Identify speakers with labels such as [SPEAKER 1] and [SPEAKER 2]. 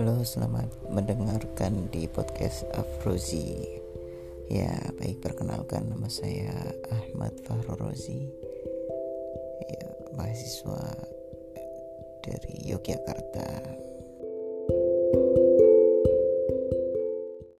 [SPEAKER 1] Halo, selamat mendengarkan di podcast Afrozi. Ya, baik perkenalkan nama saya Ahmad Fahrorozi. Ya, mahasiswa dari Yogyakarta.